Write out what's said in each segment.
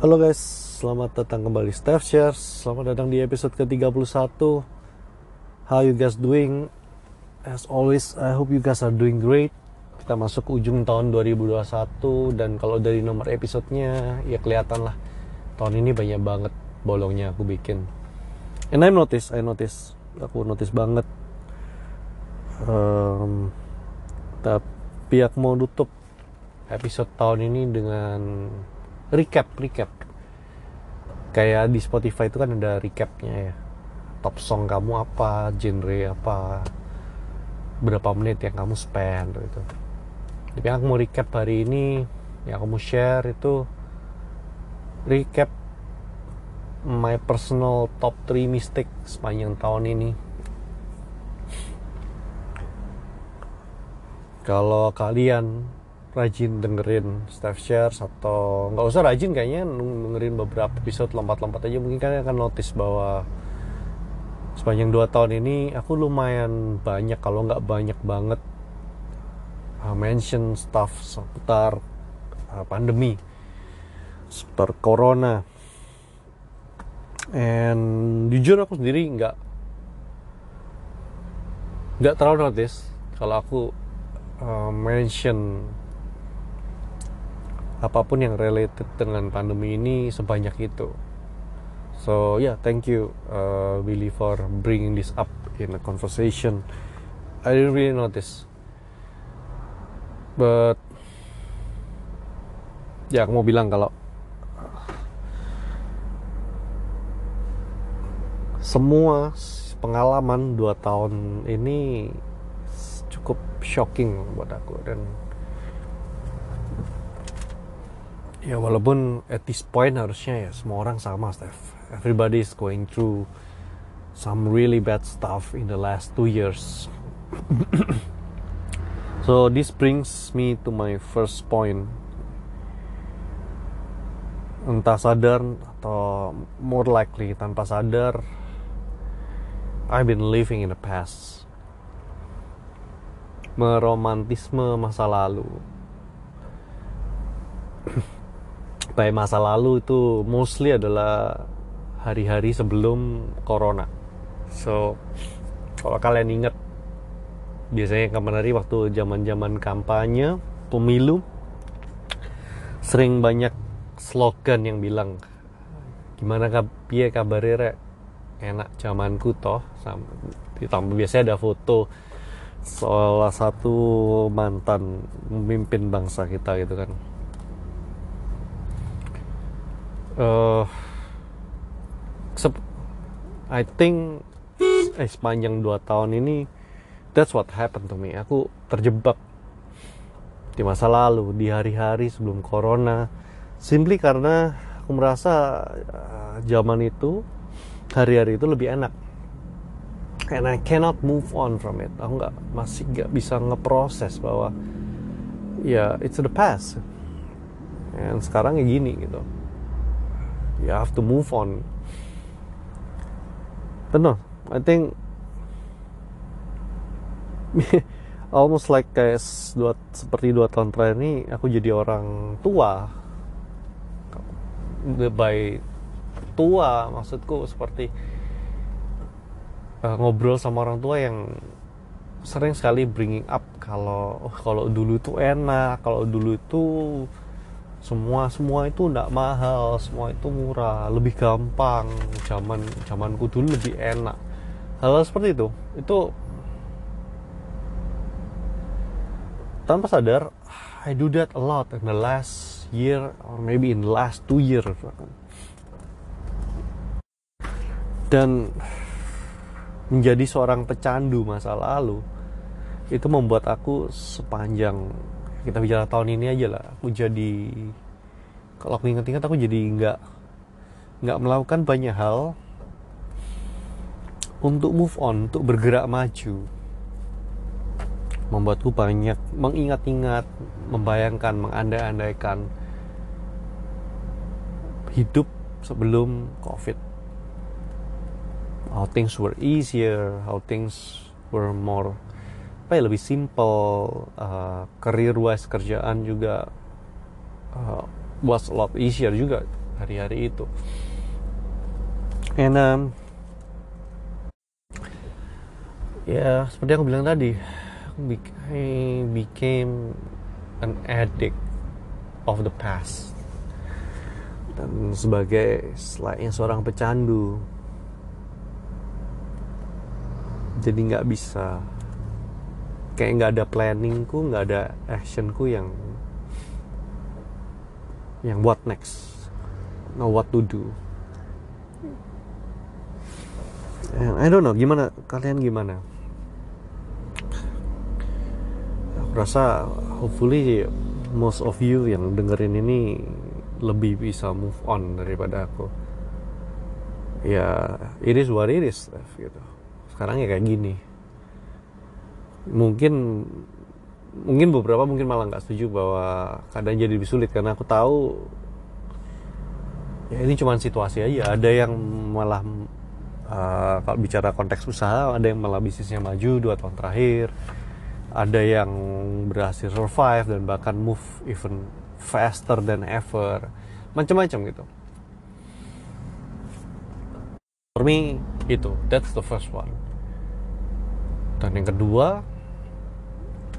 Halo guys, selamat datang kembali Steph Shares Selamat datang di episode ke-31 How you guys doing? As always, I hope you guys are doing great. Kita masuk ujung tahun 2021 Dan kalau dari nomor episodenya Ya kelihatan lah. Tahun ini banyak banget bolongnya aku bikin. And I notice, I notice. Aku notice banget. Um, Tapi aku mau tutup episode tahun ini dengan recap recap. Kayak di Spotify itu kan ada recapnya ya. Top song kamu apa genre apa berapa menit yang kamu spend gitu. Tapi aku mau recap hari ini yang aku mau share itu recap my personal top 3 mistake sepanjang tahun ini. Kalau kalian rajin dengerin Steph Shares atau nggak usah rajin kayaknya dengerin beberapa episode lompat-lompat aja. Mungkin kalian akan notice bahwa sepanjang dua tahun ini aku lumayan banyak kalau nggak banyak banget uh, mention stuff seputar uh, pandemi seputar corona. And jujur aku sendiri nggak nggak terlalu notice kalau aku uh, mention apa pun yang related dengan pandemi ini sebanyak itu. So yeah, thank you uh, Billy for bringing this up in a conversation. I didn't really notice, but ya aku mau bilang kalau semua pengalaman dua tahun ini cukup shocking buat aku dan ya walaupun at this point harusnya ya semua orang sama Steph. Everybody is going through some really bad stuff in the last two years. So this brings me to my first point. Entah sadar atau more likely tanpa sadar I've been living in the past. Meromantisme masa lalu by masa lalu itu mostly adalah hari-hari sebelum corona. So kalau kalian ingat biasanya hari waktu zaman-zaman kampanye pemilu sering banyak slogan yang bilang gimana piye kabarnya enak zamanku toh. Ditambah biasanya ada foto salah satu mantan memimpin bangsa kita gitu kan uh, I think eh sepanjang dua tahun ini that's what happened to me. Aku terjebak di masa lalu di hari-hari sebelum corona. Simply karena aku merasa uh, zaman itu hari-hari itu lebih enak. And I cannot move on from it. Aku nggak masih nggak bisa ngeproses bahwa ya yeah, it's the past. And sekarang ya gini gitu you have to move on. But no I think almost like kayak dua, seperti dua tahun terakhir ini aku jadi orang tua. By tua maksudku seperti uh, ngobrol sama orang tua yang sering sekali bringing up kalau oh, kalau dulu itu enak kalau dulu itu semua semua itu tidak mahal semua itu murah lebih gampang. Zaman zamanku dulu lebih enak. Hal, -hal seperti itu itu tanpa sadar I do that a lot in the last year or maybe in the last two years. Dan menjadi seorang pecandu masa lalu itu membuat aku sepanjang kita bicara tahun ini aja lah. Aku jadi kalau aku ingat-ingat aku jadi nggak nggak melakukan banyak hal untuk move on untuk bergerak maju. Membuatku banyak mengingat-ingat membayangkan mengandai-andaikan hidup sebelum covid. How things were easier how things were more apa ya lebih simple uh, career wise kerjaan juga uh, was a lot easier juga hari-hari itu. And um, ya seperti yang aku bilang tadi I became an addict of the past. Dan sebagai selain seorang pecandu jadi nggak bisa kayak nggak ada planningku nggak ada actionku yang yang what next? Know what to do? And I don't know gimana? Kalian gimana? Aku rasa hopefully most of you yang dengerin ini lebih bisa move on daripada aku. Ya it is what gitu. Sekarang ya kayak gini mungkin mungkin beberapa mungkin malah nggak setuju bahwa keadaan jadi lebih sulit. Karena aku tahu ya ini cuma situasi aja. Ada yang malah uh, kalau bicara konteks usaha ada yang malah bisnisnya maju dua tahun terakhir. Ada yang berhasil survive dan bahkan move even faster than ever. Macam-macam gitu. For me itu. That's the first one dan yang kedua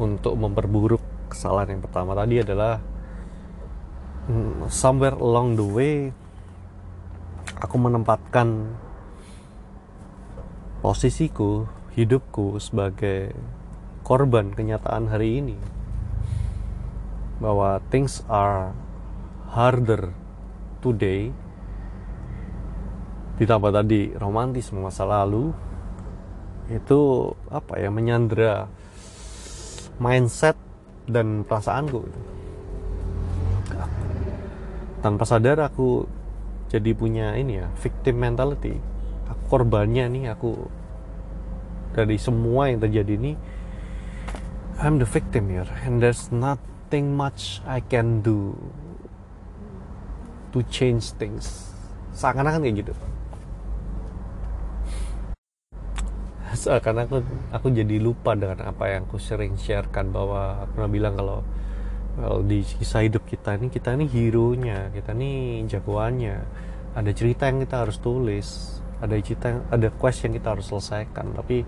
untuk memperburuk kesalahan yang pertama tadi adalah hmm, somewhere along the way aku menempatkan posisiku hidupku sebagai korban kenyataan hari ini. Bahwa things are harder today ditambah tadi romantis masa lalu itu apa ya menyandra mindset dan perasaanku. Tanpa sadar aku jadi punya ini ya victim mentality. Aku korbannya nih aku dari semua yang terjadi ini I'm the victim here and there's nothing much I can do to change things. Seakan-akan kayak gitu seakan aku aku jadi lupa dengan apa yang aku sering sharekan bahwa aku pernah bilang kalau well, di kisah hidup kita ini kita ini hero nya kita ini jagoannya. Ada cerita yang kita harus tulis ada cerita ada quest yang kita harus selesaikan. Tapi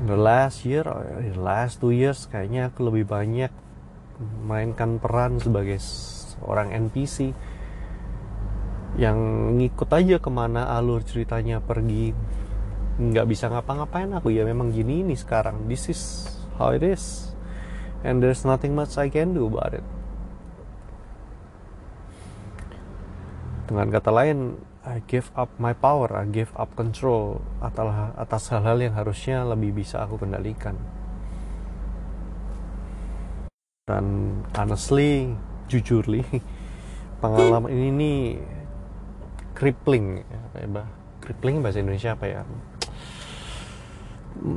in the last year or in the last two years kayaknya aku lebih banyak mainkan peran sebagai seorang NPC yang ngikut aja ke mana alur ceritanya pergi nggak bisa ngapa-ngapain aku ya memang gini ini sekarang this is how it is and there's nothing much I can do about it dengan kata lain I give up my power, I give up control atas hal-hal yang harusnya lebih bisa aku kendalikan. Dan honestly, jujurly, pengalaman ini nih crippling, apa ya, bah? crippling bahasa Indonesia apa ya?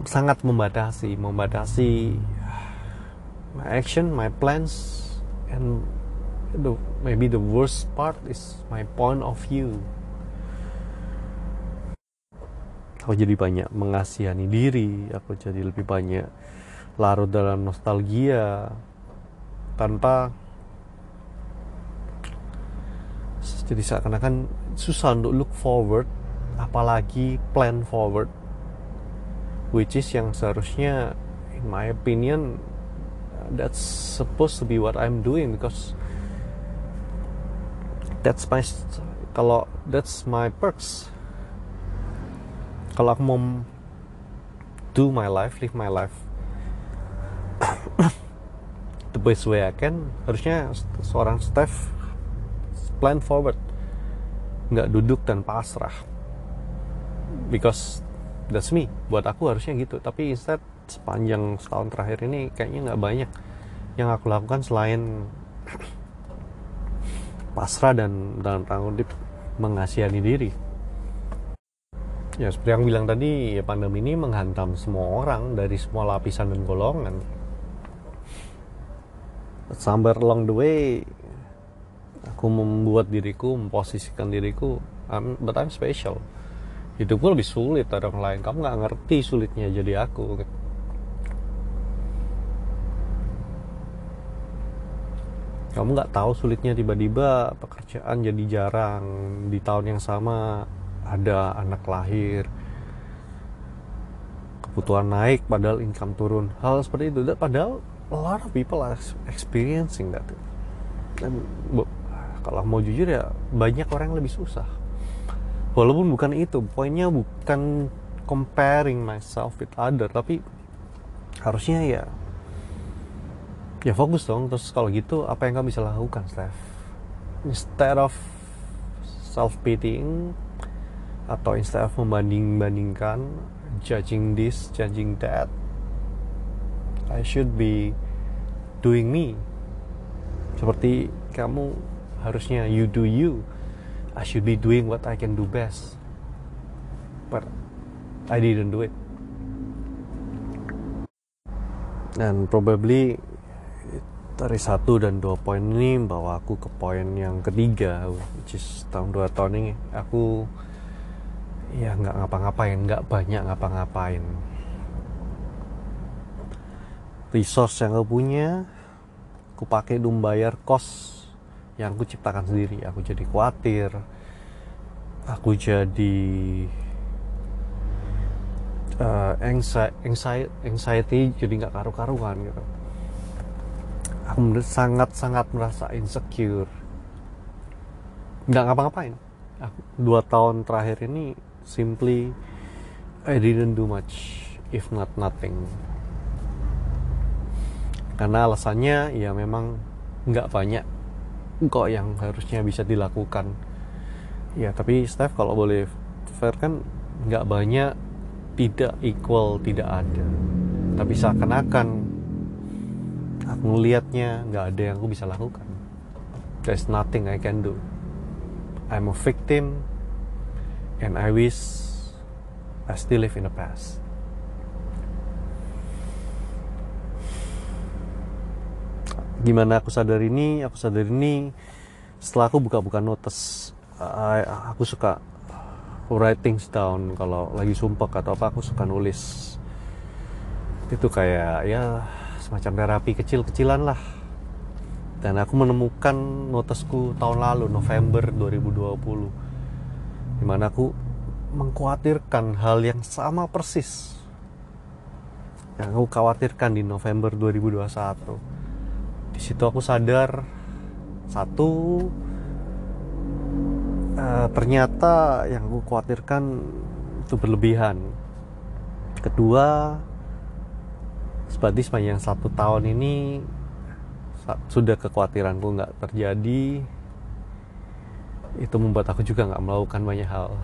Sangat membatasi, membatasi my action, my plans, and the, maybe the worst part is my point of view. Aku jadi banyak mengasihani diri aku jadi lebih banyak larut dalam nostalgia tanpa jadi seakan-akan susah untuk look forward apalagi plan forward which is yang seharusnya in my opinion that's supposed to be what I'm doing because that's my kalau that's my perks kalau aku mau do my life, live my life the best way I can, harusnya seorang Steph plan forward, nggak duduk dan pasrah. Because that's me. Buat aku harusnya gitu. Tapi instead sepanjang setahun terakhir ini kayaknya nggak banyak yang aku lakukan selain pasrah dan dalam tanggung mengasihani diri. Ya seperti yang bilang tadi, ya pandemi ini menghantam semua orang dari semua lapisan dan golongan. Sampai along the way, aku membuat diriku, memposisikan diriku, I'm, but I'm special. Hidupku lebih sulit dari orang lain. Kamu nggak ngerti sulitnya jadi aku. kamu nggak tahu sulitnya tiba-tiba pekerjaan jadi jarang. Di tahun yang sama ada anak lahir. Kebutuhan naik padahal income turun. Hal seperti itu. Padahal a lot of people are experiencing that. Dan kalau mau jujur ya banyak orang yang lebih susah walaupun bukan itu poinnya bukan comparing myself with other tapi harusnya ya ya fokus dong. Terus kalau gitu apa yang kamu bisa lakukan Steph? Instead of self pitying atau instead of membanding bandingkan judging this judging that I should be doing me. Seperti kamu harusnya you do you I should be doing what I can do best. But I didn't do it. And probably dari satu dan dua poin ini bawa aku ke poin yang ketiga which is tahun dua tahun ini. Aku ya nggak ngapa-ngapain nggak banyak ngapa-ngapain. Resource yang aku punya aku pakai untuk bayar kos yang aku ciptakan sendiri. Aku jadi khawatir. Aku jadi uh, anxiety, anxiety jadi nggak karu-karuan gitu. Aku sangat-sangat merasa insecure. Nggak ngapa-ngapain. Aku dua tahun terakhir ini simply I didn't do much if not nothing. Karena alasannya ya memang nggak banyak kok yang harusnya bisa dilakukan. Ya tapi Steph kalau boleh fair kan nggak banyak tidak equal tidak ada. Tapi seakan-akan aku ngelihatnya nggak ada yang aku bisa lakukan. There's nothing I can do. I'm a victim and I wish I still live in the past gimana aku sadar ini aku sadar ini. Setelah aku buka-buka notes aku suka writing down kalau lagi sumpah atau apa aku suka nulis. Itu kayak ya semacam terapi kecil-kecilan lah. Dan aku menemukan notesku tahun lalu November 2020 di mana aku mengkhawatirkan hal yang sama persis. Yang aku khawatirkan di November 2021 di situ aku sadar satu uh, ternyata yang aku khawatirkan itu berlebihan. Kedua Berarti sepanjang satu tahun ini sudah kekhawatiranku nggak terjadi. Itu membuat aku juga nggak melakukan banyak hal.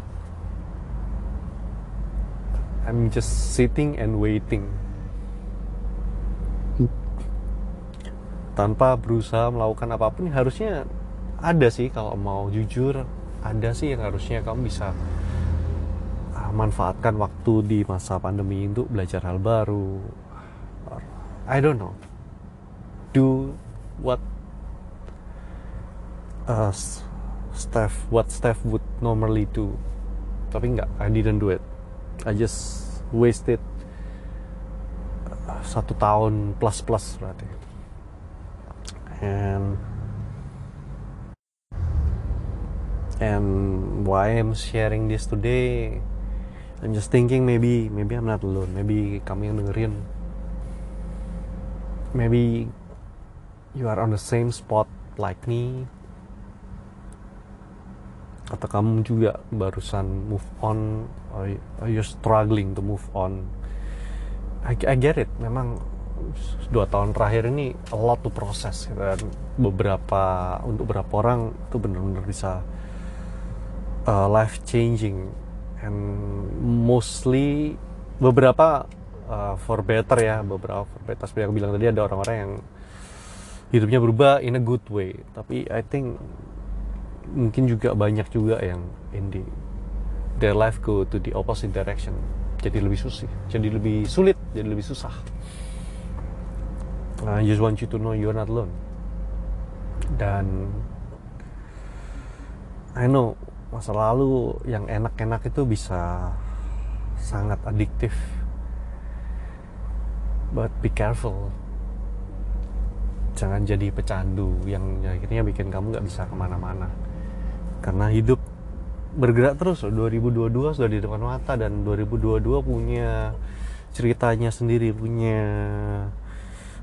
I'm just sitting and waiting tanpa berusaha melakukan apa pun harusnya ada sih kalau mau jujur ada sih yang harusnya kamu bisa ah, manfaatkan waktu di masa pandemi untuk belajar hal baru. I don't know. Do what uh, Steph what Steph would normally do. Tapi nggak I didn't do it. I just wasted uh, satu tahun plus plus berarti and and why I'm sharing this today I'm just thinking maybe maybe I'm not alone. Maybe kamu yang dengerin. Maybe you are on the same spot like me. Atau kamu juga barusan move on or you're struggling to move on. I, I get it. Memang dua tahun terakhir ini a lot to process gitu. dan beberapa untuk beberapa orang itu benar-benar bisa uh, life changing and mostly beberapa uh, for better ya beberapa for better. Seperti yang bilang tadi ada orang-orang yang hidupnya berubah in a good way. Tapi I think mungkin juga banyak juga yang in the their life go to the opposite direction. Jadi lebih susah jadi lebih sulit jadi lebih susah I just want you to know you're not alone. Dan I know masa lalu yang enak-enak itu bisa sangat adiktif but be careful. Jangan jadi pecandu yang akhirnya bikin kamu nggak bisa ke mana-mana. Karena hidup bergerak terus. loh 2022 sudah di depan mata dan 2022 punya ceritanya sendiri punya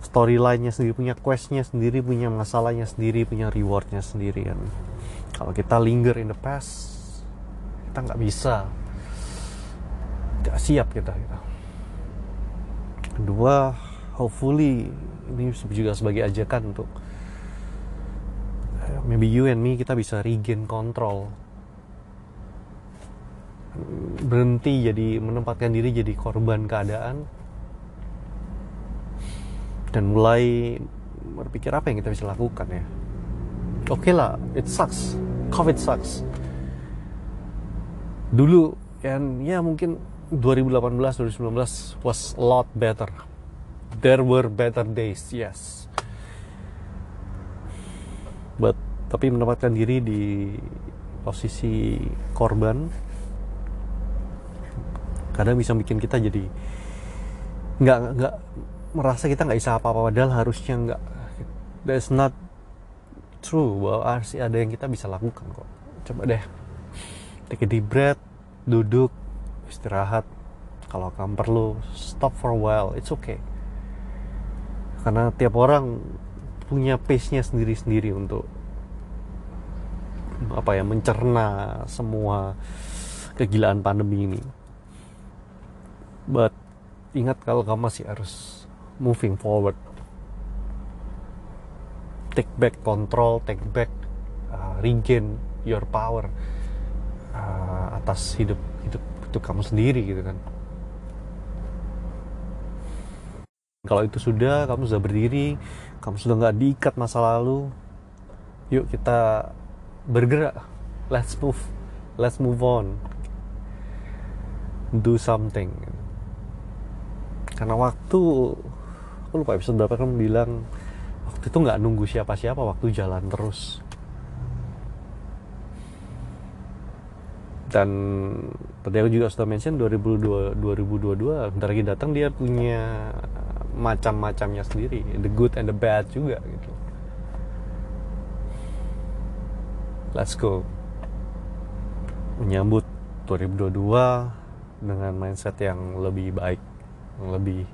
storyline-nya sendiri punya quest-nya sendiri punya masalahnya sendiri punya rewardnya sendiri kan. Kalau kita linger in the past kita nggak bisa. Nggak siap kita kita kedua hopefully ini juga sebagai ajakan untuk maybe you and me kita bisa regain control. Berhenti jadi menempatkan diri jadi korban keadaan dan mulai berpikir apa yang kita bisa lakukan ya. Oke okay lah it sucks. Covid sucks. Dulu and ya mungkin 2018 2019 was a lot better. There were better days yes. But tapi menempatkan diri di posisi korban kadang bisa bikin kita jadi nggak nggak merasa kita nggak bisa apa-apa padahal harusnya nggak. That's not true bahwa harus ada yang kita bisa lakukan kok. Coba deh take a deep breath duduk istirahat. Kalau kamu perlu stop for a while it's okay. Karena tiap orang punya pace-nya sendiri-sendiri untuk apa ya mencerna semua kegilaan pandemi ini. But ingat kalau kamu masih harus moving forward. Take back control take back uh, regain your power uh, atas hidup hidup itu kamu sendiri gitu kan. Kalau itu sudah kamu sudah berdiri kamu sudah nggak diikat masa lalu yuk kita bergerak. Let's move let's move on. Do something. Karena waktu aku lupa episode berapa kan bilang waktu itu nggak nunggu siapa-siapa waktu jalan terus. Dan tadi aku juga sudah mention 2022 2022 bentar lagi datang dia punya macam-macamnya sendiri the good and the bad juga gitu. Let's go. Menyambut 2022 dengan mindset yang lebih baik lebih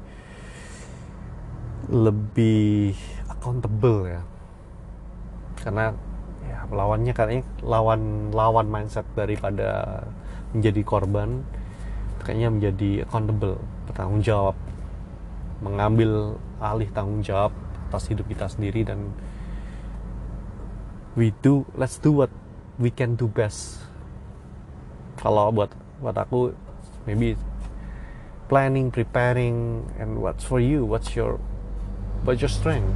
lebih accountable ya. Karena ya lawannya kayaknya lawan lawan mindset daripada menjadi korban kayaknya menjadi accountable bertanggung jawab. Mengambil alih tanggung jawab atas hidup kita sendiri dan we do let's do what we can do best. Kalau buat buat aku maybe planning, preparing, and what's for you, what's your what's your strength,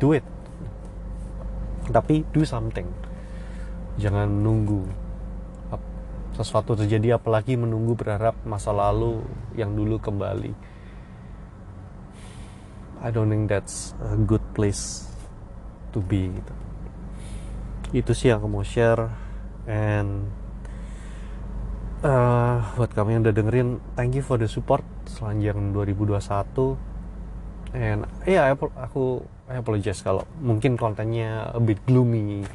do it. Tapi do something. Jangan menunggu sesuatu terjadi, apalagi menunggu berharap masa lalu yang dulu kembali. I don't think that's a good place to be. Gitu. Itu sih yang aku mau share and uh, buat kamu yang udah dengerin thank you for the support selanjang 2021 and ya yeah, aku I apologize kalau mungkin kontennya a bit gloomy.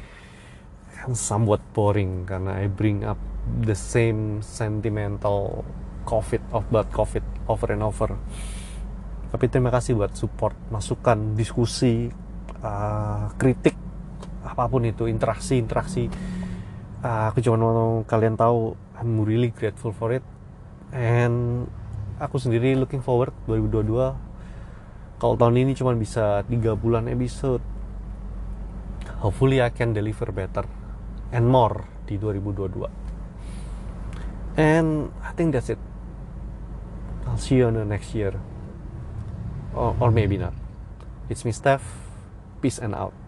And somewhat boring karena I bring up the same sentimental covid of bad covid over and over. Tapi terima kasih buat support masukan diskusi uh, kritik apa pun itu interaksi interaksi. Uh, aku cuma mau kalian tahu I'm really grateful for it. And aku sendiri looking forward 2022 kalau tahun ini cuma bisa 3 bulan episode. Hopefully I can deliver better and more di 2022 and I think that's it. I'll see you on the next year. Or, or maybe not. It's me Steph. Peace and out